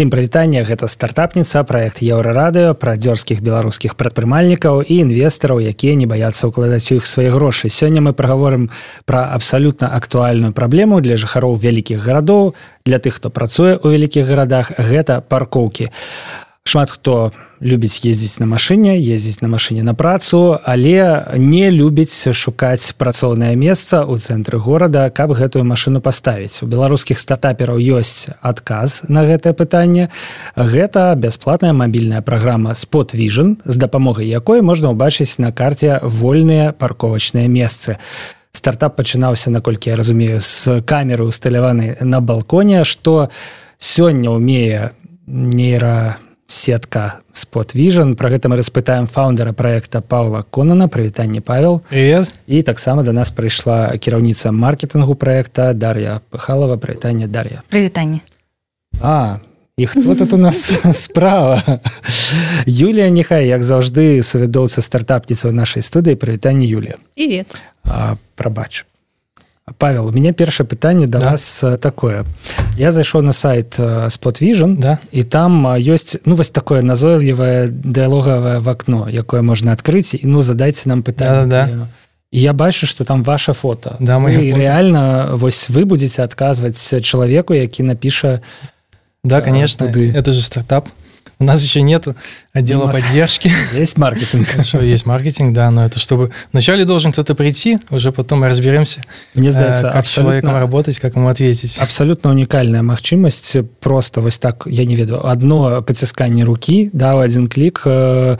усім прывітання гэта стартапніца проект еўрарадыо пра дзёрзскіх беларускіх прадпрымальнікаў і інвестараў якія не баяцца ўкладаць у іх свае грошы. Сёння мы прагаворым пра абсалютна актуальную праблему для жыхароў вялікіх гарадоў для тых хто працуе ў вялікіх гарадах. Гэта паркоўкі. а шмат хто любіць ездзіць на машыне ездзіць на машыне на працу але не любіць шукаць працоўнае месца ў цэнтры горада каб гэтую машыну паставіць. У беларускіх стартапераў ёсць адказ на гэтае пытанне. Гэта бясплатная мабільная праграма спот vision з дапамогай якой можна ўбачыць на карце вольныя парковачныя месцы. Стартап пачынаўся наколькі я разумею з камеры усталяваны на балконе што сёння умее нейра сетка спот vision. Про гэта мы распытаем фаундера проекта паула конана. Прывітанне павел. Привет. і таксама до нас прыйшла кіраўніца маркетингу проекта дар'я пыхалова прывітанне дар'я. Прывітанне. А іх хто тут у нас? Справа. Юлія нехай як заўжды сувядоўца стартапніца ў нашай студыі. Прывітанне Юлія. І прабачу Павел у меня першае пытанне да, да. вас такое я зайшоў на сайт vision да. і там ёсць ну вось такое назойлівае дыалогавае в акно якое можна адкрыць і ну задайце нам пытанне. Да, да. я бачу что там ваше фото да мы реально вось вы будете адказваць чалавеку які напіша да конечно. туды. Это же стартап у нас еще нет отдела нас... поддержки. Есть маркетинг. Хорошо, есть маркетинг, да, но это чтобы... Вначале должен кто-то прийти, уже потом мы разберемся, Мне здаецца, как абсолютно... человеком работать, как ему ответить. Абсолютно уникальная магчымасць просто вось так, я не ведаю, одно поцісканне руки, да, один клик, э,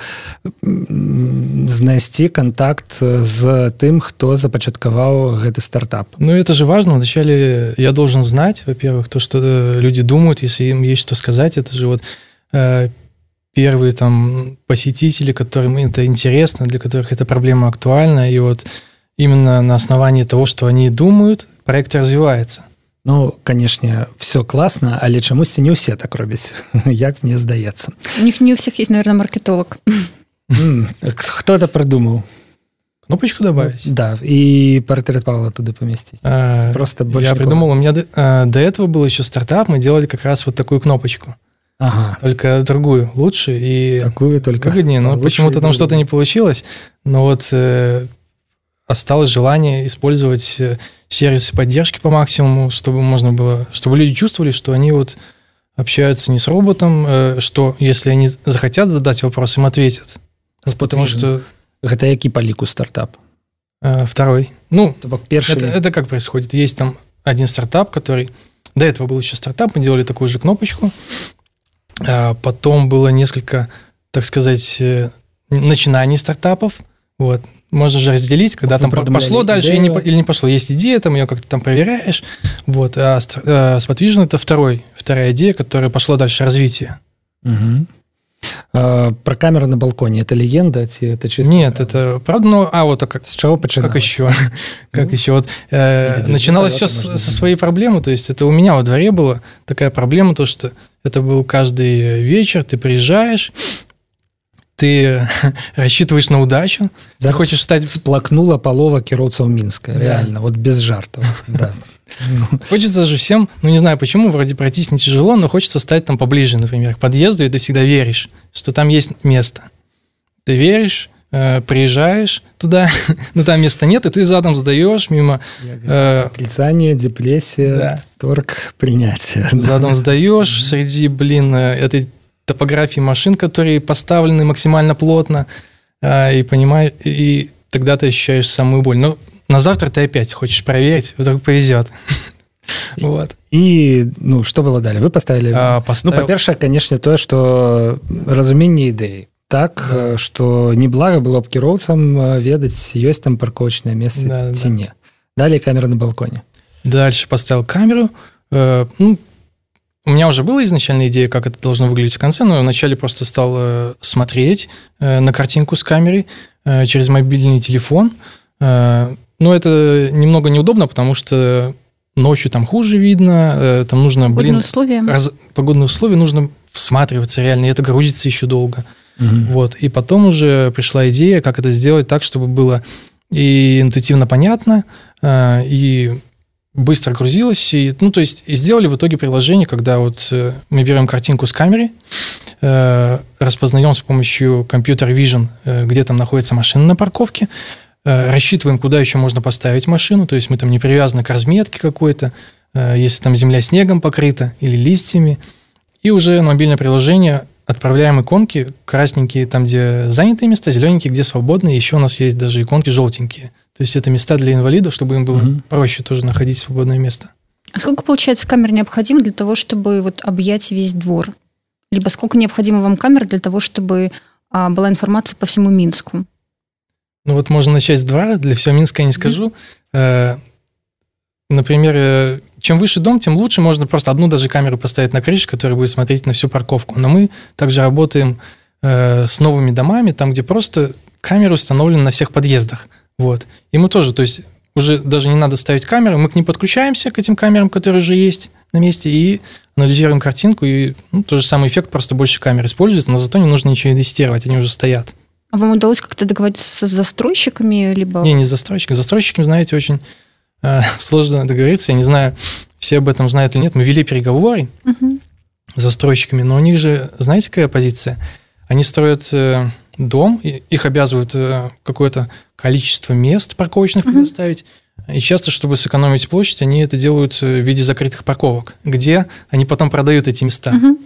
знайсці контакт з тым, хто запачаткаваў гэты стартап. Ну, это же важно. Вначале я должен знать, во-первых, то, что э, люди думают, если им есть что сказать, это же вот Э, первые там посетители, которым это интересно, для которых эта проблема актуальна, и вот именно на основании того, что они думают, проект развивается. Ну, конечно, все классно, але чамусьці не ўсе так робяць, як мне здаецца. У них не у всех есть, наверное, маркетолог. Кто это придумал? Кнопочку добавить? Да, и портрет Павла туда поместить. А, Просто больше. Я придумал, у меня до, а, до этого был еще стартап, мы делали как раз вот такую кнопочку. Ага. Только другую лучше и такую только выгоднее. Но почему-то там что-то не получилось. Но вот э, осталось желание использовать э, сервисы поддержки по максимуму, чтобы можно было, чтобы люди чувствовали, что они вот общаются не с роботом, э, что если они захотят задать вопрос, им ответят. Спот Потому что это який по лику стартап? Э, второй. Ну, первый. Это, это как происходит? Есть там один стартап, который до этого был еще стартап, мы делали такую же кнопочку, а потом было несколько, так сказать, э, начинаний стартапов. Вот. Можно же разделить, когда Вы там пошло дальше или не, или не пошло. Есть идея, там ее как-то там проверяешь. Вот. А Spotvision э, – это второй, вторая идея, которая пошла дальше развитие. Угу. А, про камеру на балконе это легенда, это чисто? Нет, это правда. Ну, а вот а как с чего починалось? Как еще? как ну, еще вот э, начиналось все со своей проблемы. То есть это у меня во дворе была такая проблема, то что это был каждый вечер, ты приезжаешь, ты рассчитываешь на удачу, Зараз ты хочешь стать... Сплакнула полова кіроўцаў Мінска, да. реально, вот без жартов. Да. Ну. Хочется же всем, ну не знаю почему, вроде пройтись не тяжело, но хочется стать там поближе, например, к подъезду, и ты всегда веришь, что там есть место. Ты веришь, э, приезжаешь туда, но там места нет, и ты задом сдаешь мимо... Э, Отрицание, депрессия, да. торг, принятие. Задом сдаешь среди, блин, э, этой топографии машин, которые поставлены максимально плотно, э, и понимаешь, и тогда ты ощущаешь самую боль. Но на завтра ты опять хочешь проверить, вдруг повезет. Вот. И, ну, что было далее? Вы поставили... А, поставил... Ну, по-перше, конечно, то, что разумение идеи так да. что не блага было б кіроўцам ведаць ёсць там парковочное место да, ці да. не далее камера на балконе дальше поставил камеру э, ну, у меня уже была изначальная идея как это должно выглядеть в конце но вначале просто стал э, смотреть э, на картинку с камерой э, через мобильный телефон э, но это немного неудобно потому что ночью там хуже видно э, там нужно погодные блин условия раз, погодные условия нужно всматриваться реально и это грузится еще долго Угу. Вот. И потом уже пришла идея, как это сделать так, чтобы было и интуитивно понятно, э, и быстро грузилось. И, ну, то есть, и сделали в итоге приложение, когда вот э, мы берем картинку с камеры, э, распознаем с помощью компьютер Vision, где там находится машина на парковке, рассчитываем, куда еще можно поставить машину, то есть мы там не привязаны к разметке какой-то, если там земля снегом покрыта или листьями, и уже мобильное приложение отправляем иконки красненькие там, где занятые места, зелененькие, где свободные. Еще у нас есть даже иконки желтенькие. То есть это места для инвалидов, чтобы им было угу. проще тоже находить свободное место. А сколько, получается, камер необходимо для того, чтобы вот объять весь двор? Либо сколько необходимо вам камер для того, чтобы а, была информация по всему Минску? Ну вот можно начать с двора, для всего Минска я не скажу. Mm-hmm. Например, э, чем выше дом, тем лучше. Можно просто одну даже камеру поставить на крыше, которая будет смотреть на всю парковку. Но мы также работаем э, с новыми домами, там, где просто камеры установлены на всех подъездах. Вот. И мы тоже, то есть уже даже не надо ставить камеры, мы к ним подключаемся, к этим камерам, которые уже есть на месте, и анализируем картинку, и ну, тот же самый эффект, просто больше камер используется, но зато не нужно ничего инвестировать, они уже стоят. А вам удалось как-то договориться с застройщиками? Либо... Не, не с застройщиками. С застройщиками, знаете, очень сложно договориться. Я не знаю, все об этом знают или нет. Мы вели переговоры угу. с застройщиками, но у них же, знаете, какая позиция? Они строят э, дом, их обязывают э, какое-то количество мест парковочных угу. предоставить. И часто, чтобы сэкономить площадь, они это делают в виде закрытых парковок, где они потом продают эти места. Угу.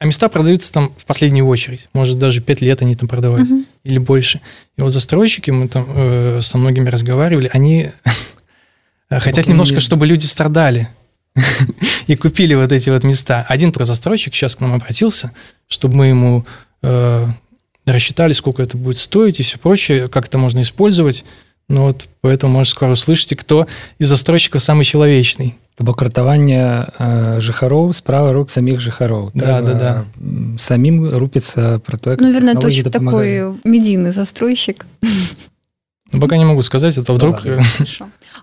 А места продаются там в последнюю очередь. Может, даже пять лет они там продавать угу. или больше. И вот застройщики, мы там э, со многими разговаривали, они Э, хотят Букин немножко, чтобы люди страдали и купили вот эти вот места. Один про застройщик сейчас к нам обратился, чтобы мы ему э, рассчитали, сколько это будет стоить и все прочее, как это можно использовать. Ну вот поэтому, может, скоро услышите, кто из застройщиков самый человечный. бок ратаванне э, жыхароў справа рук самих жыхароў да, да, да. самим рупіцца про то ну, верно, точно такой медийный застройщик ну, пока не могу сказать, это вдруг... Да,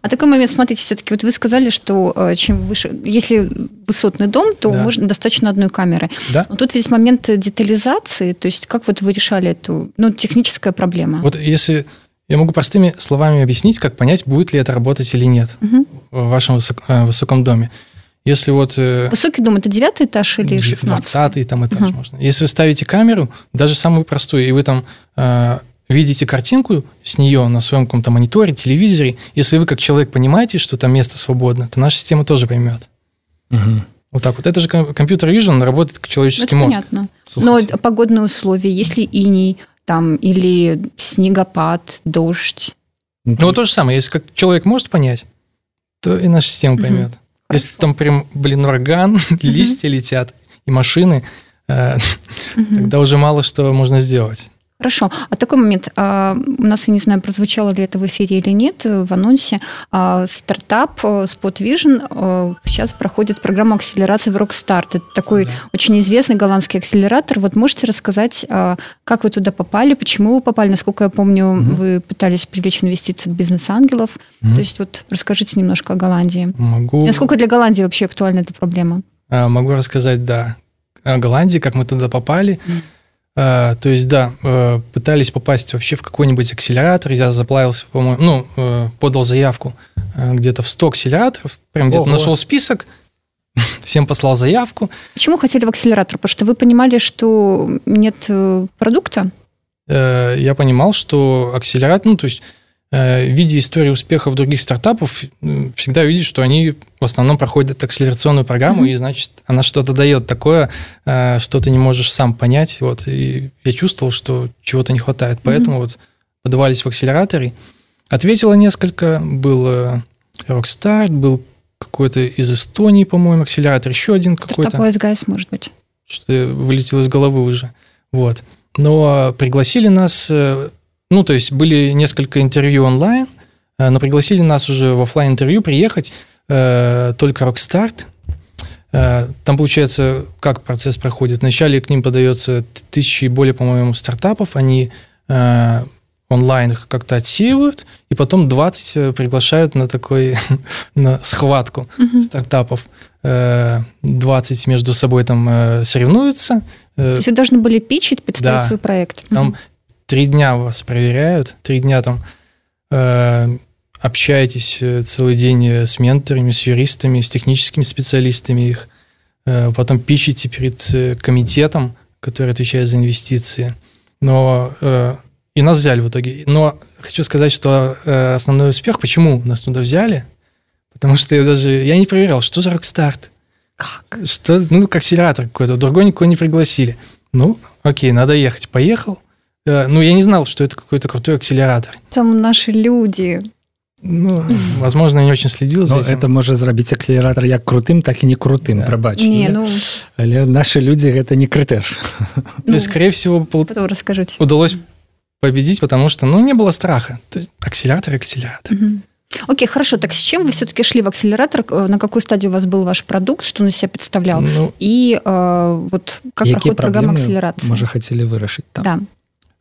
а такой момент, смотрите, все-таки вот вы сказали, что э, чем выше, если высотный дом, то да. можно достаточно одной камеры. Да. Но тут весь момент детализации, то есть как вот вы решали эту, ну, техническая проблема? Вот если я могу простыми словами объяснить, как понять, будет ли это работать или нет угу. в вашем высок, э, высоком доме. Если вот... Э, Высокий дом – это девятый этаж или шестнадцатый? Двадцатый там этаж угу. можно. Если вы ставите камеру, даже самую простую, и вы там видите картинку с нее на своем каком-то мониторе, телевизоре, если вы как человек понимаете, что там место свободно, то наша система тоже поймет. Угу. Вот так вот. Это же компьютер Vision работает как человеческий ну, мозг. Понятно. Слушайте. Но погодные условия, если иней там или снегопад, дождь. Ну, вот то же самое. Если как человек может понять, то и наша система поймет. Угу. Если там прям, блин, ураган, листья летят и машины, э, тогда уже мало что можно сделать. Хорошо. А такой момент. А, у нас, я не знаю, прозвучало ли это в эфире или нет, в анонсе. А, стартап э, Spot Vision э, сейчас проходит программу акселерации в Rockstart. Это такой да. очень известный голландский акселератор. Вот можете рассказать, а, как вы туда попали, почему вы попали? Насколько я помню, угу. вы пытались привлечь инвестиции от бизнес-ангелов. Угу. То есть вот расскажите немножко о Голландии. Могу. Насколько для Голландии вообще актуальна эта проблема? Могу рассказать, да. О Голландии, как мы туда попали. Угу то есть, да, э, пытались попасть вообще в какой-нибудь акселератор. Я заплавился, по-моему, ну, э, подал заявку э, где-то в 100 акселераторов. Прям где-то нашел список, всем послал заявку. Почему хотели в акселератор? Потому что вы понимали, что нет продукта? Я понимал, что акселератор, ну, то есть видя истории успехов других стартапов, всегда видишь, что они в основном проходят акселерационную программу, mm-hmm. и значит, она что-то дает такое, э, что ты не можешь сам понять. Вот, и я чувствовал, что чего-то не хватает. Поэтому mm-hmm. вот подавались в акселераторе. Ответила несколько. Был э, Rockstar, был какой-то из Эстонии, по-моему, акселератор, еще один какой-то. Стартап OSGS, может быть. Что вылетело из головы уже. Вот. Но пригласили нас ну, то есть были несколько интервью онлайн, э, но пригласили нас уже в офлайн интервью приехать, э, только Rockstart. Э, там, получается, как процесс проходит. Вначале к ним подается тысячи и более, по-моему, стартапов, они онлайн их как-то отсеивают, и потом 20 приглашают на такой на схватку угу. стартапов. 20 между собой там соревнуются. То есть вы должны были пичить, представить да, свой проект. Там три дня вас проверяют, три дня там э, общаетесь э, целый день э, с менторами, с юристами, с техническими специалистами их, э, потом пишите перед комитетом, который отвечает за инвестиции. Но и нас взяли в итоге. Но хочу сказать, что основной успех, почему нас туда взяли, потому что я даже я не проверял, что за Rockstart. Как? Что, ну, как акселератор какой-то, другой никого не пригласили. Ну, окей, надо ехать. Поехал. Ну, я не знал, что это какой-то крутой акселератор. Там наши люди. Ну, возможно, не очень следил за этим. это можа зрабіць акселератор як крутым так і не крутым да. прабач не, ну... але наши люди гэта не крытэж ну, скорее всего пол... расскажите удалось победить потому что ну не было страха то есть акселератор акселератор угу. Окей, хорошо. Так с чем вы все-таки шли в акселератор? Э, на какой стадии у вас был ваш продукт? Что он из себя представлял? Ну, И э, вот как проходит программа акселерации? Мы же хотели вырашить там. Да.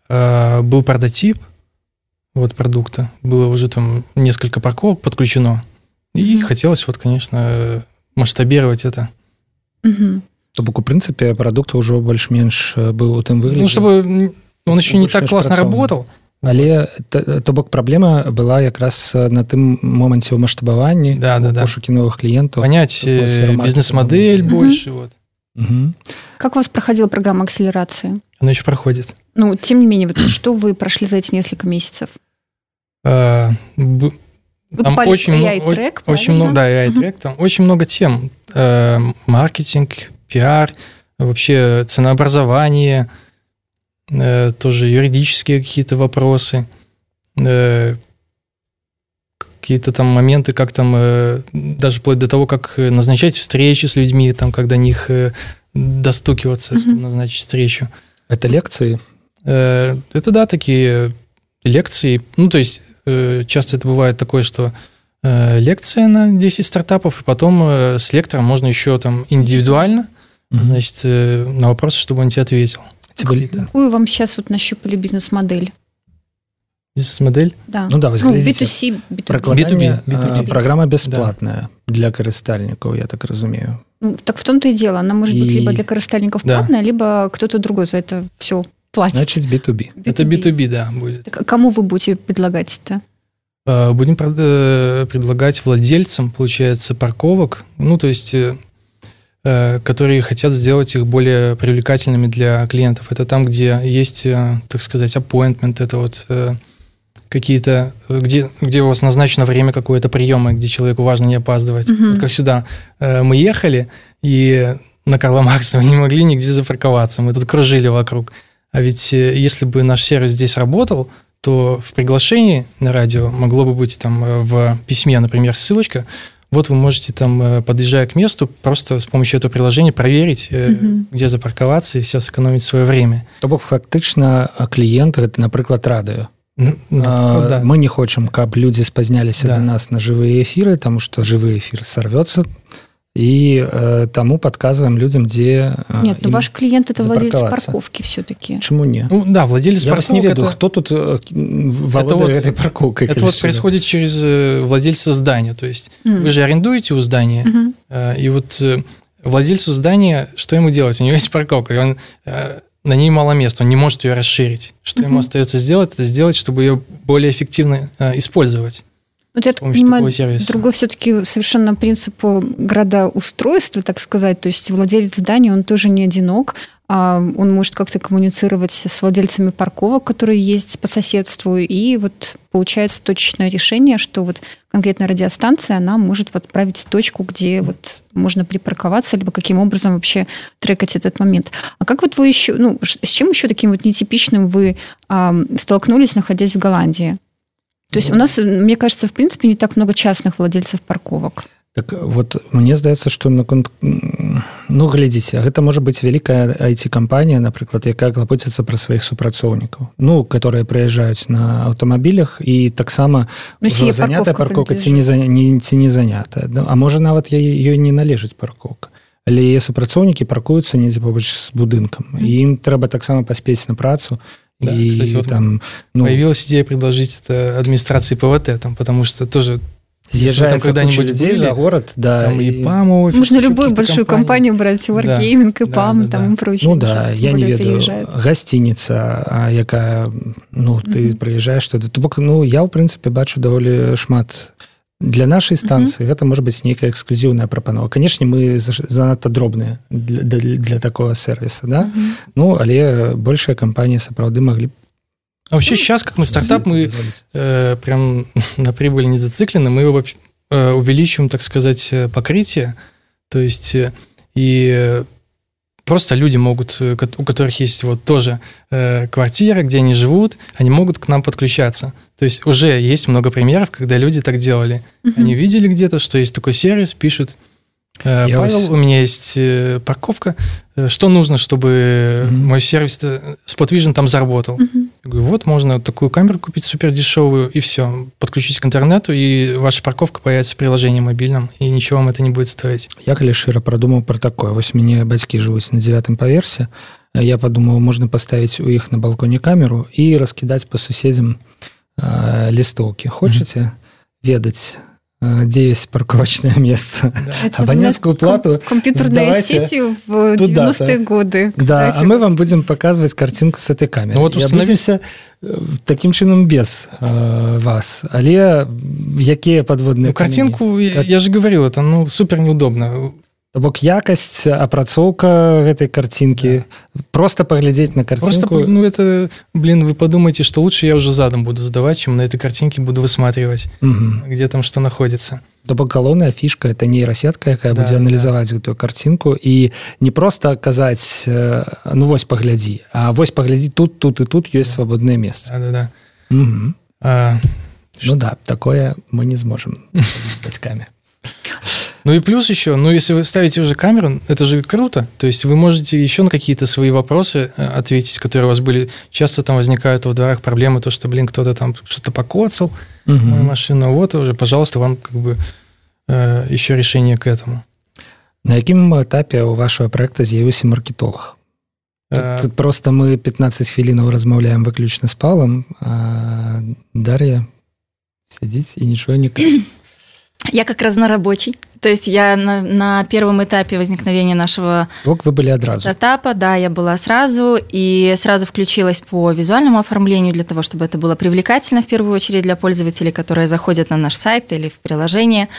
Э, был прототип, вот продукта. Было уже там несколько парковок подключено. И mm-hmm. хотелось вот, конечно, масштабировать это. Mm-hmm. То бок у прынцыпе прадукта ўжо больш-менш быў у тым выглядзе ну, чтобы он еще не так классно работал але то, то бок праблема была якраз на тым моманце ў маштабаванні да, да, да. пошукі новых кліентаў понять бизнес-модель угу. больше вот угу. как у вас проходила программа акселерации она еще проходит ну тем не менее вот что вы прошли за эти несколько месяцев Э, там очень, трек, очень много, да, AI трек, там очень много тем. Э, маркетинг, пиар, вообще ценообразование, э, тоже юридические какие-то вопросы, какие-то там моменты, как там, даже вплоть до того, как назначать встречи с людьми, там, когда них достукиваться, чтобы назначить встречу. Это лекции? Это, да, такие лекции. Ну, то есть Э, часто это бывает такое, что э, лекция на 10 стартапов, и потом э, с лектором можно еще там индивидуально, mm-hmm. значит, на вопросы, чтобы он тебе ответил. Какую вам сейчас вот нащупали бизнес-модель? Бизнес-модель? Да. Ну да, вы ну, B2C, B2B. B2B, B2B. Программа бесплатная да. для карыстальников, я так разумею. Ну, так в том-то и дело. Она может и... быть либо для карыстальников да. платная, либо кто-то другой за это все платит. Значит, B2B. B2B. Это B2B, да, будет. Так, а кому вы будете предлагать это? А, будем э, предлагать владельцам, получается, парковок, ну, то есть, э, э, которые хотят сделать их более привлекательными для клиентов. Это там, где есть, так сказать, appointment, это вот какие-то, где, где у вас назначено время какое-то приема, где человеку важно не опаздывать. Угу. Вот как сюда. Мы ехали, и на Карла Маркса мы не могли нигде запарковаться. Мы тут кружили вокруг. А ведь э, если бы наш сервис здесь работал, то в приглашении на радио могло бы быть там э, в письме, например, ссылочка. Вот вы можете там, э, подъезжая к месту, просто с помощью этого приложения проверить, угу. где запарковаться и все сэкономить свое время. То бок фактычна кліент гэта напрыклад радыё ну, а, да. мы не хочам каб людзі спазняліся да. до нас на жывыя эфиры тому что жывы эфир сорвется и э, тому подказываем людям, где... Э, Нет, ну ваш клиент это владелец парковки все-таки. Почему нет? Ну да, владелец Я парковки. Я не веду, это... кто тут э, это вот, этой парковкой. Это вот происходит через э, владельца здания. То есть mm. вы же арендуете у здания, mm-hmm. э, и вот э, владельцу здания, что ему делать? У него есть парковка, и он... Э, на ней мало места, он не может ее расширить. Что mm-hmm. ему остается сделать, это сделать, чтобы ее более эффективно э, использовать. Вот я так понимаю, другой все-таки совершенно принцип градоустройства, так сказать. То есть владелец здания, он тоже не одинок. А он может как-то коммуницировать с владельцами парковок, которые есть по соседству. И вот получается точечное решение, что вот конкретная радиостанция, она может подправить точку, где вот можно припарковаться, либо каким образом вообще трекать этот момент. А как вот вы еще, ну, с чем еще таким вот нетипичным вы а, столкнулись, находясь в Голландии? То есть у нас, мне кажется, в принципе, не так много частных владельцев парковок. Так вот мне здаецца что наконт ну глядзіце гэта можа быть вялікая IT-кампанія напрыклад якая клапоціцца пра сваіх супрацоўнікаў ну которые прыязджаюць на аўтамабілях і таксама ну, занятая парковка ці не за не ці не занятая да? А можа нават я ёй не належыць парковка але яе супрацоўнікі паркуюцца недзе побач з будынкам -hmm. ім трэба таксама паспець на працу Да, и кстати, вот там ну... появилась идея предложить это администрации ПВТ, там, потому что тоже Съезжает когда-нибудь людей за город, да. Там и, и ПАМ офис, Можно любую большую компанию брать, Wargaming, да. и ПАМ, да, да, там да. и прочее. Ну да, я не ведаю. Гостиница, якая, ну, ты mm-hmm. приезжаешь туда. То бок, ну, я, в принципе, бачу довольно шмат для нашай станцыі гэта можа быць нейкая эксклюзіўная прапанова канешне мы занадта дробныя для, для, для такого сервиса да? Ну але большая кампанія сапраўды маглі а вообще сейчас как мы стартап мы э, прям на прибыль не зациклены мы вообще э, увеличиваем так сказать э, покрытие. То есть э, и просто люди могут, э, у которых есть вот тоже э, квартира, где они живут, они могут к нам подключаться. То есть уже есть много примеров, когда люди так делали. Угу. Они видели где-то, что есть такой сервис, пишут, Я Павел, вас... у меня есть э, парковка. Э, что нужно, чтобы mm-hmm. мой сервис Spotvision там заработал? Mm-hmm. Я говорю, вот можно такую камеру купить супер дешевую, и все. Подключить к интернету, и ваша парковка появится в приложении мобильном, и ничего вам это не будет стоить. Я калі шыра продумал про такое. Вось мяне бацькі жывуць на девятом паверсе. Я подумал, можно поставить у іх на балконе камеру и раскидать по суседзям э, лістоўкі. Хочаце mm-hmm. ведаць где есть парковочное место. Да. Абонентскую плату Компьютерные сети в 90-е годы. Да, а мы вам будем показывать картинку с этой камерой. Ну, вот установимся э, таким чином без э, вас. Але какие подводные ну, картинку, я, я же говорил, это ну, супер неудобно. То бок якасць апрацоўка гэтай картинки да. просто паглядзець на картинку просто, ну это блин вы подумайте что лучше я уже задом буду задавать чем на этой картинке буду высматривать угу. где там что находится то бок галоўная фішка это нейрасетка якая да, будзе аналізаваць да. гэтую картинку і не просто казаць э, ну вось паглядзі а вось паглядзі тут тут і тут ёсць да. свабоднае месца да, да, да. Угу. А, ну да такое мы не зможем з бацькамі Ну и плюс еще, ну если вы ставите уже камеру, это же круто. То есть вы можете еще на какие-то свои вопросы э, ответить, которые у вас были. Часто там возникают во дворах проблемы, то, что, блин, кто-то там что-то покоцал угу. машину. Вот уже, пожалуйста, вам как бы э, еще решение к этому. На каком этапе у вашего проекта з'явіўся маркетолог? Э, Тут просто мы 15 хвілінаў размаўляем выключна с Павлом, а Дар'я сядзіць і нічого не кажа. я как разнорабочий. То есть я на, на первом этапе возникновения нашего Ок, вы были одразу. стартапа, да, я была сразу, и сразу включилась по визуальному оформлению для того, чтобы это было привлекательно в первую очередь для пользователей, которые заходят на наш сайт или в приложение.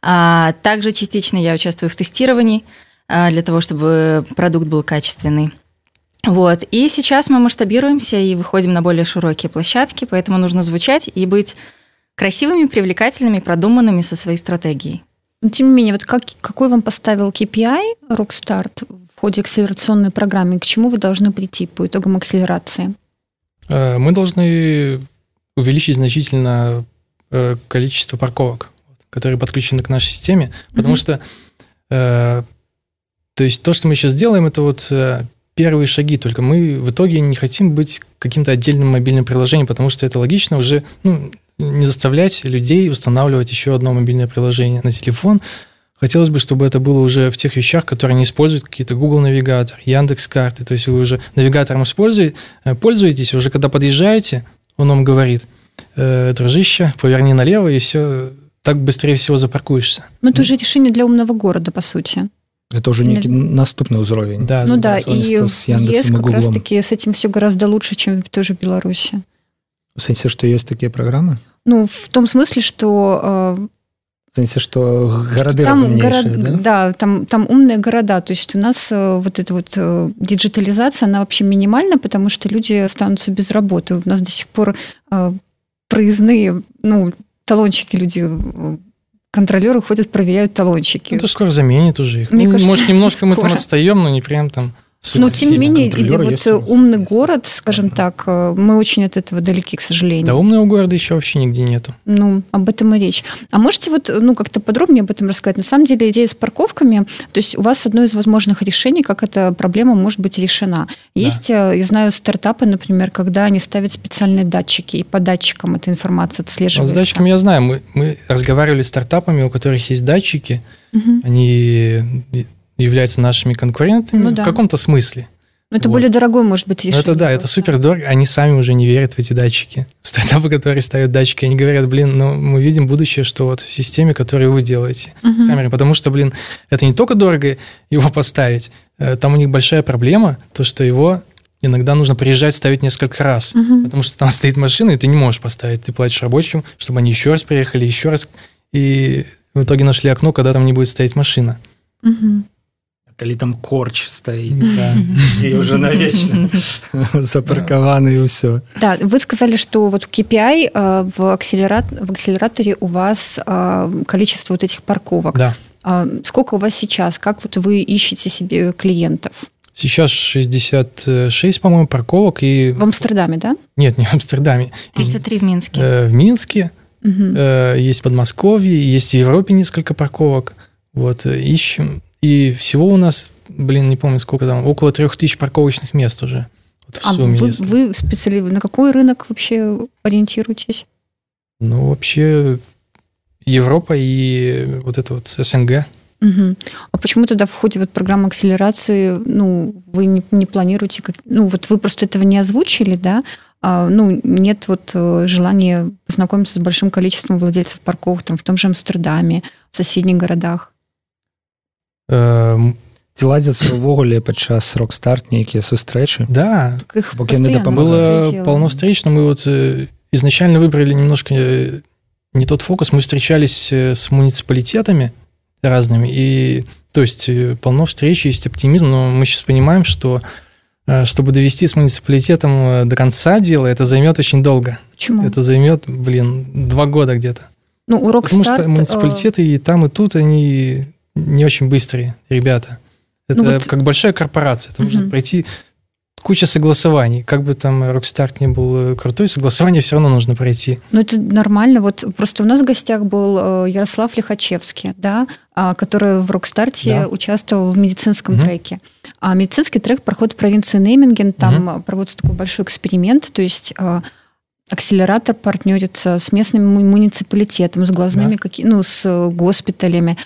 А также частично я участвую в тестировании а, для того, чтобы продукт был качественный. Вот. И сейчас мы масштабируемся и выходим на более широкие площадки, поэтому нужно звучать и быть красивыми, привлекательными, продуманными со своей стратегией. Но тем не менее, вот как, какой вам поставил KPI Rockstart в ходе акселерационной программы? К чему вы должны прийти по итогам акселерации? Э, мы должны увеличить значительно э, количество парковок, которые подключены к нашей системе, потому mm-hmm. что э, то есть то, что мы сейчас делаем, это вот первые шаги, только мы в итоге не хотим быть каким-то отдельным мобильным приложением, потому что это логично уже, ну, не заставлять людей устанавливать еще одно мобильное приложение на телефон. Хотелось бы, чтобы это было уже в тех вещах, которые не используют какие-то Google навигатор, Яндекс карты. То есть вы уже навигатором используете, э, пользуетесь, уже когда подъезжаете, он вам говорит, э, дружище, поверни налево, и все, так быстрее всего запаркуешься. Ну, это уже решение для умного города, по сути. Это уже некий наступный уровень. Да, ну да, и в ЕС как раз-таки с этим все гораздо лучше, чем в той же Беларуси. В смысле, что есть такие программы? Ну, в том смысле, что... Э, в смысле, что города там город, да? Да, там, там умные города. То есть у нас э, вот эта вот э, диджитализация, она вообще минимальна, потому что люди останутся без работы. У нас до сих пор проездные, ну, талончики люди контролеры ходят, проверяют талончики. Ну, это скоро заменит уже их. Мне ну, кажется, может, немножко скоро. мы там отстаем, но не прям там но тем не менее, вот умный город, скажем так, э, мы очень от этого далеки, к сожалению. Да, умного города еще вообще нигде нету. Ну, об этом и речь. А можете вот, ну, как-то подробнее об этом рассказать? На самом деле, идея с парковками, то есть у вас одно из возможных решений, как эта проблема может быть решена. Есть, да. Э, я знаю, стартапы, например, когда они ставят специальные датчики, и по датчикам эта информация отслеживается. Вот с датчиками я знаю. Мы, мы разговаривали с стартапами, у которых есть датчики, угу. они являются нашими конкурентами ну, да. в каком-то смысле. Ну, это Вот. более дорогой, может быть, решение. это да, это супер дорого. Они сами уже не верят в эти датчики. Стартапы, которые ставят датчики, они говорят, блин, ну мы видим будущее, что вот в системе, которую вы делаете с Мгм. камерой, потому что, блин, это не только дорого его поставить, э, там у них большая проблема, то, что его иногда нужно приезжать ставить несколько раз, Мгм. потому что там стоит машина, и ты не можешь поставить, ты платишь рабочим, чтобы они еще раз приехали, еще раз, и в итоге нашли окно, когда там не будет стоять машина. Мгм калі там корч стаіць Да. і уже навечно запаркаваны і ўсё Да, вы сказали, что вот KPI э, в, акселерат, в акселераторе у вас э, количество вот этих парковок. Да. А Сколько у вас сейчас? Как вот вы ищете себе клиентов? Сейчас 66, по-моему, парковок, и... В Амстердаме, да? Нет, не в Амстердаме. 33 в Минске. Э, В Минске, Мгм. э, есть в Подмосковье, есть в Европе несколько парковок. Вот, э, ищем. И всего у нас, блин, не помню сколько там, около трех тысяч парковочных мест уже. Вот в А сумме, вы, если. вы специали... на какой рынок вообще ориентируетесь? Ну, вообще, Европа и вот это вот СНГ. Мгм. А почему тогда в ходе вот программы акселерации, ну, вы не, не планируете, как, ну, вот вы просто этого не озвучили, да? А, ну, нет вот э, желания познакомиться с большим количеством владельцев парковок, там, в том же Амстердаме, в соседних городах. Эм, ці ладзяцца ўвогуле падчас рок-старт нейкія сустрэчы Да, Так их Бог я не постоянно допомогу. было прилетело. полно встреч, но мы вот э, изначально выбрали немножко э, не тот фокус. Мы встречались э, с муниципалитетами разными, и то есть э, полно встреч, есть оптимизм, но мы сейчас понимаем, что э, чтобы довести с муниципалитетом э, до конца дела, это займет очень долго. Почему? Это займет, блин, два года где-то. Ну, урок Потому старт... что муниципалитеты и там, и тут, они не очень быстрые ребята. Это Ну вот- как большая корпорация. Это нужно Мгм. пройти куча согласований. Как бы там Рокстарт не был э, крутой, согласование все равно нужно пройти. Ну, это нормально. Вот просто у нас в гостях был э, Ярослав Лихачевский, да, а, который в Рокстарте Да. участвовал в медицинском Мгм. треке. А медицинский трек проходит в провинции Неймеген. Там э, проводится такой большой эксперимент. То есть э, акселератор партнерится с местным му- муниципалитетом, с глазными, Да. каки- ну, с э, госпиталями,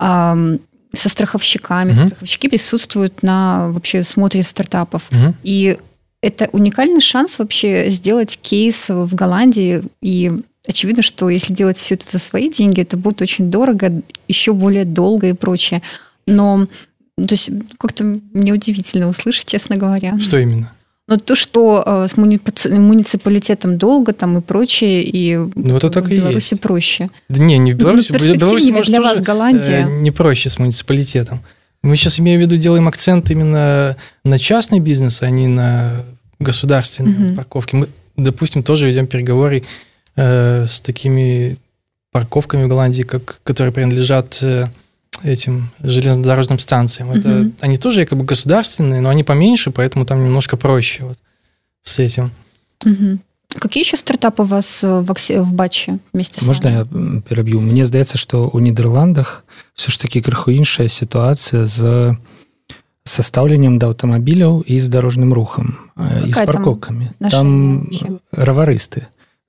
со страховщиками. Мгм. Страховщики присутствуют на вообще смотре стартапов. Мгм. И это уникальный шанс вообще сделать кейс в Голландии. И очевидно, что если делать все это за свои деньги, это будет очень дорого, еще более долго и прочее. Но то есть как-то мне удивительно услышать, честно говоря. Что именно? Но то, что э, с муници- муниципалитетом долго там и прочее, и Ну, это так в и Беларуси есть. проще. Да не, не в Ну, Беларуси. В Беларуси, перспективнее может, для вас Голландия. э, не проще с муниципалитетом. Мы сейчас, имею в виду, делаем акцент именно на частный бизнес, а не на государственные Мгм. парковки. Мы, допустим, тоже ведем переговоры э, с такими парковками в Голландии, как, которые принадлежат э, этим железнодорожным станциям. Это, Мгм. они тоже как бы государственные, но они поменьше, поэтому там немножко проще вот с этим. Мгм. Какие еще стартапы у вас э, в, Аксе- в Батче вместе с можна вами? я м, пераб'ю Мне здаецца што ў нідерландах все ж таки крыху іншая сітуацыя з са стаўленнем да аўтамабіляў і з дарожным рухам э, і з Какая там парковкамі отношение там вообще? раварысты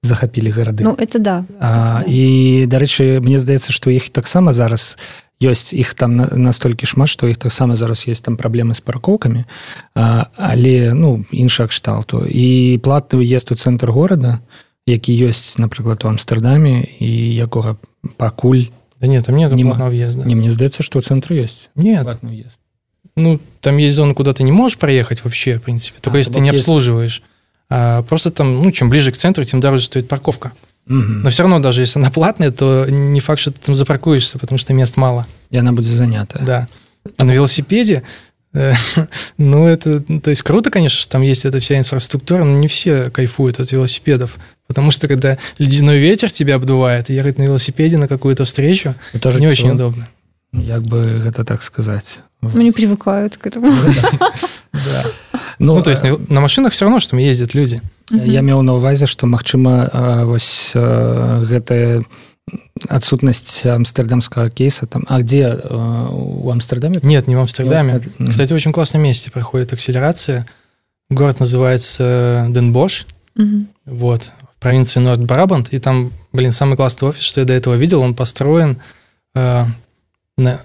захапілі гарады Ну, это да. А, кстати, да. і дарэчы мне здаецца што іх таксама зараз ёсць іх там на- настолькі шмат што іх таксама зараз есть там праблемы з паркоўкамі але ну інша кшталту і платны уезд у цэнтр горада які ёсць напрыклад у амстердаме і якога пакуль Да нет, там нет платного въезда. не мне здаецца што ў цэнтры ёсць Нет, уезд Ну, там есть зоны, куда ты не можешь проехать вообще, в принципе, только А, если ты не вот есть- обслуживаешь. А просто там, ну, чем ближе к центру, тем дороже стоит парковка. Но все равно, даже если она платная, то не факт, что ты там запаркуешься, потому что мест мало. яна будзе занята Да. А на велосипеде, э, ну, это, то есть круто, конечно, что там есть эта вся инфраструктура, но не все кайфуют от велосипедов. Потому что когда ледяной ветер тебя обдувает, и ехать на велосипеде на какую-то встречу, тоже не очень удобно. як бы гэта так сказаць Ну, не привыкают к этому. Да. ну, Ну, то есть э, на на машинах все равно, что ездят люди. я меў на ўвазе што магчыма а, вось а, гэтая адсутнасць амстердамскага кейса там а где у амстердаме Нет, не в Амстердаме. Амстер- Мгм. Кстати, в очень классном месте проходит акселерация. Город называется Денбош, Мгм. вот, в провинции Норд-Брабант. И там, блин, самый классный офис, что я до этого видел, он построен, э, на-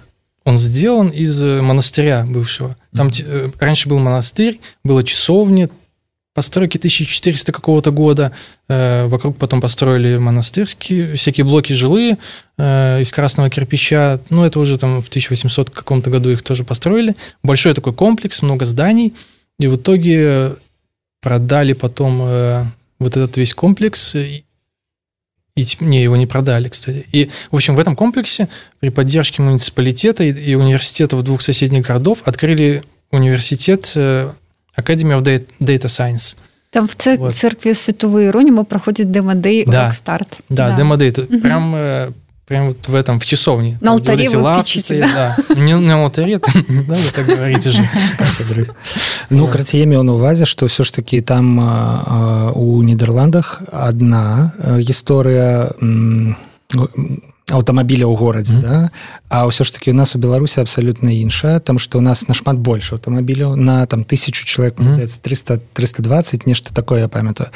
он сделан из э, монастыря бывшего. Там э, раньше был монастырь, была часовня, постройки 1400 какого-то года. Э, вокруг потом построили монастырские, всякие блоки жилые э, из красного кирпича. Ну, это уже там в 1800 каком-то году их тоже построили. Большой такой комплекс, много зданий. И в итоге продали потом э, вот этот весь комплекс. И, и не, его не продали, кстати. И, в общем, в этом комплексе при поддержке муниципалитета и, и университетов двух соседних городов открыли университет Academy of Data Science. Там в цер- вот. церкви Святого Иеронима проходит демо-дей да. Старт. Да, да. демо-дей. Угу. Прям, э, прям вот в этом, в часовне. На алтаре вы печите, да? да. Не на алтаре, не надо так говорить уже. Ну, краце я меў на увазе, што ўсё ж такі там у Нідерландах адна гісторыя аўтамабіля ў горадзе mm -hmm. да? А ўсё ж таки у нас у Беларусі абсалютна іншая там што у нас нашмат больш аўтамабіляў на там тысячу чалавек mm -hmm. здаецца 300 320 нешта такое я памятаю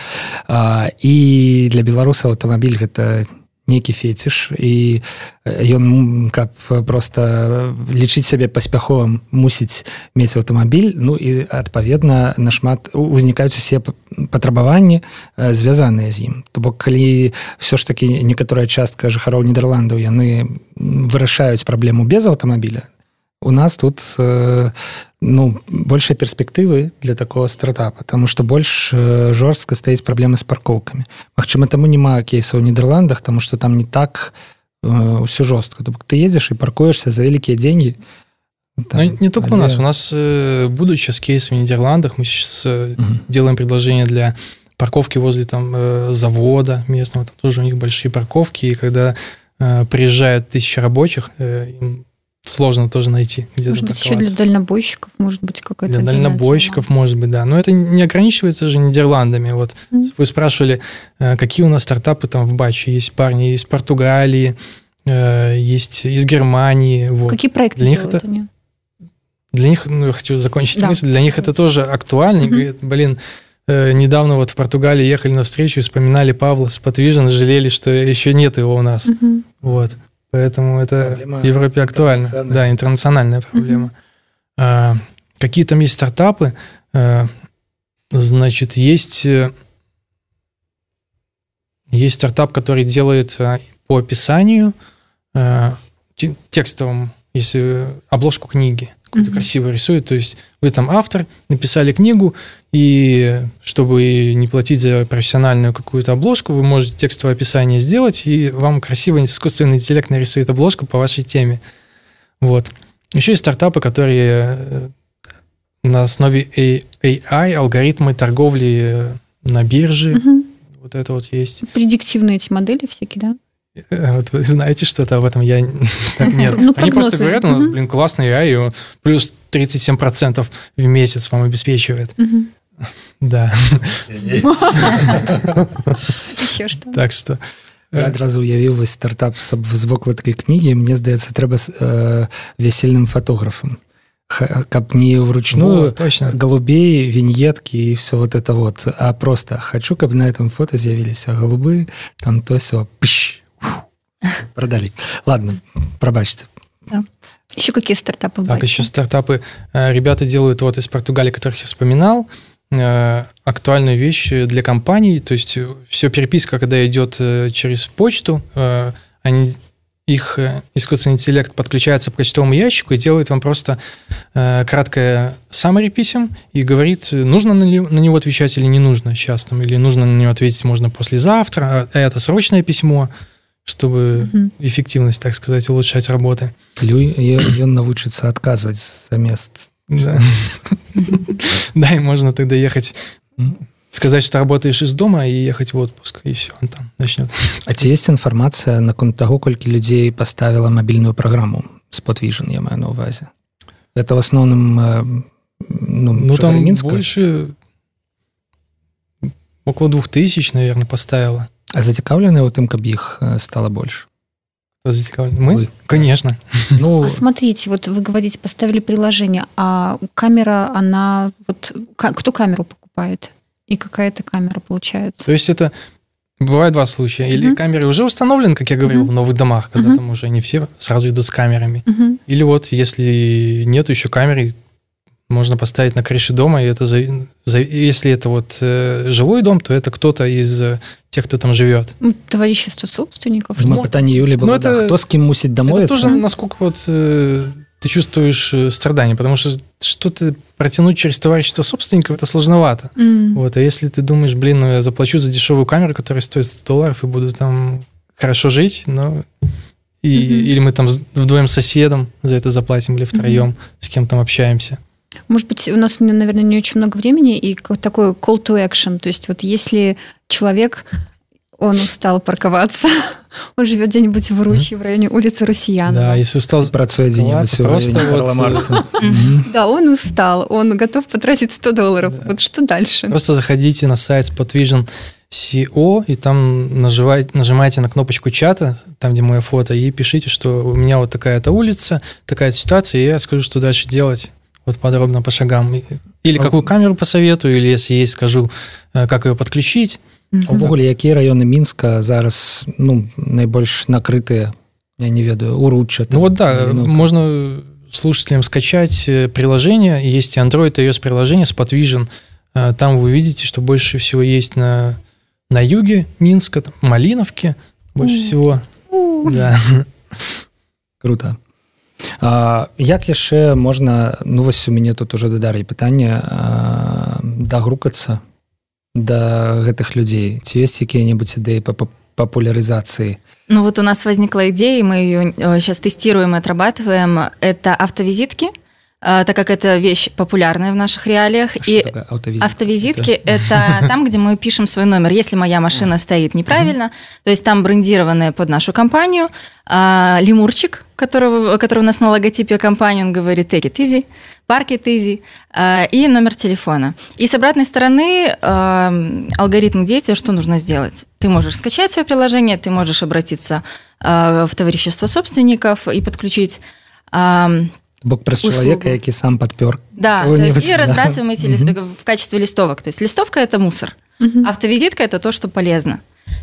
і для беларуса аўтамабіль гэта не нейкі феціш і ён каб просто лічыць сябе паспяховым мусіць мець аўтамабіль ну і адпаведна нашмат узнікаюць усе патрабаванні звязаныя з ім то бок калі все ж таки некаторая частка жыхароў нідерландаў яны вырашаюць праблему без аўтамабіля у нас тут ну большай перспектывы для такого стартапа потому что больш жорстка стаіць праблемы з паркоўкамі Магчыма таму няма кейса ў нідерландах тому что там не так ўсё жорстка то ты едзеш і паркуешься за вялікія деньги там, ну, не только але... у нас у нас э, будучи с кейсом в нидерландах мы сейчас э, угу. делаем предложение для парковки возле там э, завода местного там тоже у них большие парковки и когда э, приезжают тысячи рабочих э, им сложно тоже найти. Где может быть, еще для дальнобойщиков, может быть, какая-то Для дальнобойщиков, тема. может быть, да. Но это не ограничивается же Нидерландами. Вот mm-hmm. вы спрашивали, э, какие у нас стартапы там в Баче. Есть парни из Португалии, э, есть из Германии. Вот. Какие проекты для них это, они? Для них, ну, я хочу закончить да. мысль, для них это тоже актуально. Mm-hmm. Говорят, блин, э, недавно вот в Португалии ехали на встречу и вспоминали Павла с Подвижен, жалели, что еще нет его у нас. Mm-hmm. Вот. Поэтому это проблема в Европе актуально. Да, интернациональная проблема. А, какие там есть стартапы? А, значит, есть, э, есть стартап, который делает а, по описанию а, текстовому, если обложку книги какую-то mm-hmm. красиво рисует. То есть вы там автор, написали книгу, и чтобы не платить за профессиональную какую-то обложку, вы можете текстовое описание сделать, и вам красиво искусственный интеллект нарисует обложку по вашей теме. Вот. Еще есть стартапы, которые э, на основе AI, алгоритмы торговли э, на бирже. Угу. Вот это вот есть. Предиктивные эти модели всякие, да? Э, вот вы знаете что-то об этом? Я нет. Ну, Они просто говорят, у нас, блин, классный AI, плюс 37% в месяц вам обеспечивает. Да. Еще что. Так что... Я адразу уявіў вось стартап з вокладкай кнігі мне здаецца трэба э, вясельным фотографам каб не вручную точно голубей виньетки и все вот это вот а просто хочу каб на этом фото з'явились голубы там то все пш, продали. Ладно, пробачьте. Да. Еще какие стартапы? Так, еще стартапы. Э, ребята делают вот из Португалии, которых я вспоминал, э, актуальные вещи для компаний. То есть все переписка, когда идет э, через почту, они их искусственный интеллект подключается к почтовому ящику и делает вам просто краткое summary писем и говорит, нужно на, на него отвечать или не нужно сейчас, там, или нужно на него ответить можно послезавтра, а это срочное письмо, чтобы угу. эффективность, так сказать, улучшать работы. Ён навучыцца адказваць за мест. Да. да, и можно тогда ехать, сказать, что работаешь из дома и ехать в отпуск, и все, он там начнет. А ці есть информация наконт того, колькі людзей поставила мобильную программу Spot Vision, я маю на увазе? Это в основном э, ну, ну там Минска? больше около двух тысяч, наверное, поставила. А зацікаўленыя ў тым каб іх э, стало больше Мы Вы. конечно ну а смотрите вот вы говорите поставили приложение а камера она вот кто камеру покупает и какая-то камера получается то есть это бывает два случая или uh-huh. камеры уже установлены как я говорил uh-huh. в новых домах когда uh-huh. там уже не все сразу идут с камерами uh-huh. или вот если нет еще камеры можно поставить на крыше дома, и это за, за, если это вот э, жилой дом, то это кто-то из э, тех, кто там живет. Ну, Товарищество собственников. Мы Ну, пытанне Юлі было ну, да, это- хто з кім мусіць Это дамовіцца тоже насколько вот э, ты чувствуешь э, страдания, потому что что-то протянуть через товарищество собственников это сложновато. М. Вот, а если ты думаешь, блин, ну я заплачу за дешевую камеру, которая стоит 100 долларов, и буду там хорошо жить, но и, Мгм. или мы там с- вдвоем с соседом за это заплатим, или втроем с кем там общаемся. Может быть, у нас, наверное, не очень много времени, и такой call to action. То есть вот если человек, он устал парковаться, он живет где-нибудь в Рухе, в районе улицы Русьянова. Да, если устал, у Просто Карла Маркса. Да, он устал, он готов потратить 100 долларов. Вот что дальше? просто заходите на сайт Spotvision CO, и там нажимайте, нажимаете на кнопочку чата, там, где мое фото, и пишите, что у меня вот такая-то улица, такая ситуация, и я скажу, что дальше делать. Вот подробно по шагам. Или А- какую камеру посоветую, или если есть, скажу, э, как ее подключить. Мгм. увогуле якія раёны мінска зараз ну найбольш накрытыя я не ведаю уручча Ну вот да, можно слушателям скачать э, приложение, есть и Android, и iOS приложение Spotvision. Э, Там вы видите, что больше всего есть на, на юге Минска, там, Малиновке больше всего. Да. круто а, як яшчэ можна ну вось у мяне тут уже дадар'і пытанне а, дагрукацца да гэтых людзей ці ёсць якія-небудзь ідэі па па- папулярызацыі Ну вот у нас возникла идея, и мы ее сейчас тестируем и отрабатываем. Это автовизитки, э, так как это вещь популярная в наших реалиях. Што и такое аўтавізітка? Автовизитки – это там, где мы пишем свой номер. Если моя машина стоит неправильно, то есть там брендированная под нашу компанию, а, лемурчик, которого, который у нас на логотипе компании, он говорит «take it easy», «park it easy», а, и номер телефона. И с обратной стороны а, алгоритм действия, что нужно сделать. Ты можешь скачать свое приложение, ты можешь обратиться а, в товарищество собственников и подключить а, бок услугу. чалавека які сам падпёр да, то есть и да. разбрасываем эти лист- Мгм. в качестве листовок. То есть листовка это мусор, мгм. автовизитка это то, что полезно.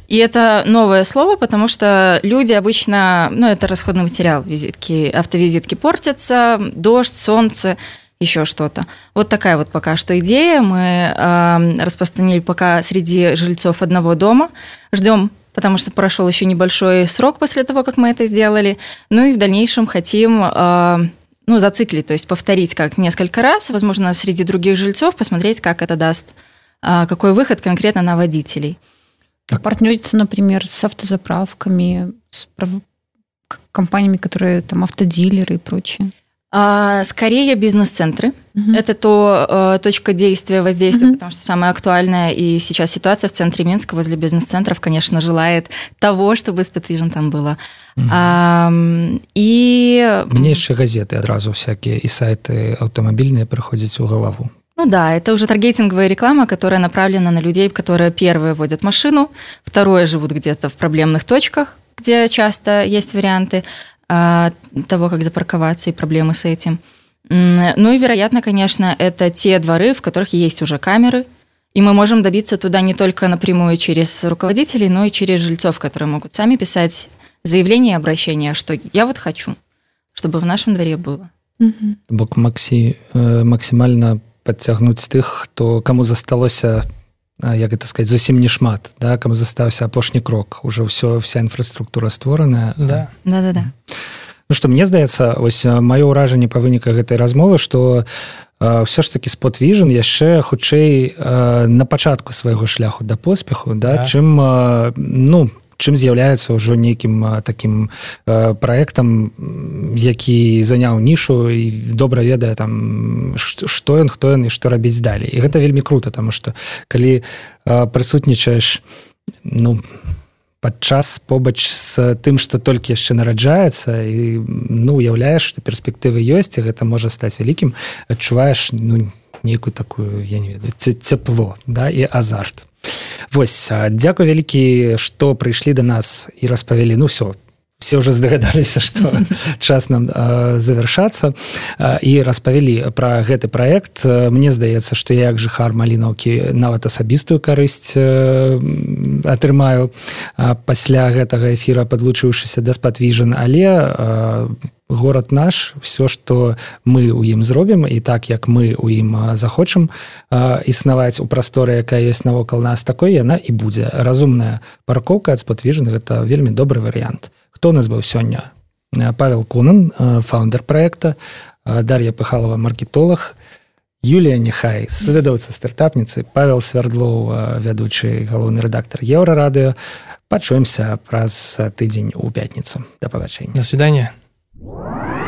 И это новое слово, потому что люди обычно, ну, это расходный материал, визитки, автовизитки портятся, дождь, солнце, еще что-то. Вот такая вот пока что идея. Мы эм, распространили пока среди жильцов одного дома. Ждем потому что прошел еще небольшой срок после того, как мы это сделали. Ну и в дальнейшем хотим э, ну, зациклить, то есть повторить как несколько раз, возможно, среди других жильцов, посмотреть, как это даст, а, какой выход конкретно на водителей. Партнериться, например, с автозаправками, с компаниями, которые там автодилеры и прочее. А, Скорее бизнес-центры. Мгм. Это то э, точка действия, воздействия, Мгм. потому что самая актуальная и сейчас ситуация в центре Минска возле бизнес-центров, конечно, желает того, чтобы Spotvision там было. Мгм. А, м, и мне яшчэ газеты адразу всякие і сайты аўтамабільныя прыходзяць у галаву Ну да, это уже таргетинговая реклама, которая направлена на людей, которые первые водят машину, второе живут где-то в проблемных точках, где часто есть варианты а, того, как запарковаться и проблемы с этим. Ну и, вероятно, конечно, это те дворы, в которых есть уже камеры, и мы можем добиться туда не только напрямую через руководителей, но и через жильцов, которые могут сами писать заявление и обращение, что я вот хочу, чтобы в нашем дворе было. Мгм. бок максі э, максімальна падцягнуць тых хто каму засталося а, як гэта сказать зусім не шмат да каму застаўся апошні крок уже ўсё вся інфраструктура створаная Да. Да-да-да. Ну што мне здаецца ось маё ўражанне па выніках гэтай размовы што ўсё ж таки спотвіжн яшчэ хутчэй э, на пачатку свайго шляху да поспеху да, Да. чым э, ну чым з'яўляецца ўжо нейкім таким э, праектам м, які заняў нішу і добра ведае там што ён хто ён і што рабіць далей. І гэта вельмі круто тому что калі прысутнічаеш ну падчас побач з тым што толькі яшчэ нараджаецца і ну уяўляеш што перспектывы ёсць і гэта можа стаць вялікім адчуваеш ну нейкую такую я не ведаю цяпло да і азарт. Вось дзякуй вялікі што прыйшлі да нас і распавялі. Ну все все уже здагадаліся что час нам э, завяршацца э, і распавялі пра гэты проект Мне здаецца што я як жыхар малінаўкі нават асабістую карысць э, атрымаю э, пасля гэтага эфіра падлучыўшыся да спадвіжан але э, город наш все что мы у ім зробім і так як мы у ім захочам існаваць у прасторы якая ёсць навокал нас такой яна і будзе. Разумная паркоўка ад спадвіжных это вельмі добры варыянт. Хто у нас быў сёння? Павел кунан фаундер проекта дар'я пыхалова маркетолог Юлія Нехай сведаўца стартапніцы Павел свярдлоў вядучы галоўны рэдактор еўрарадыё. Пачуемся праз тыдзень у пятніцу. Да пабачэння. На свидание Música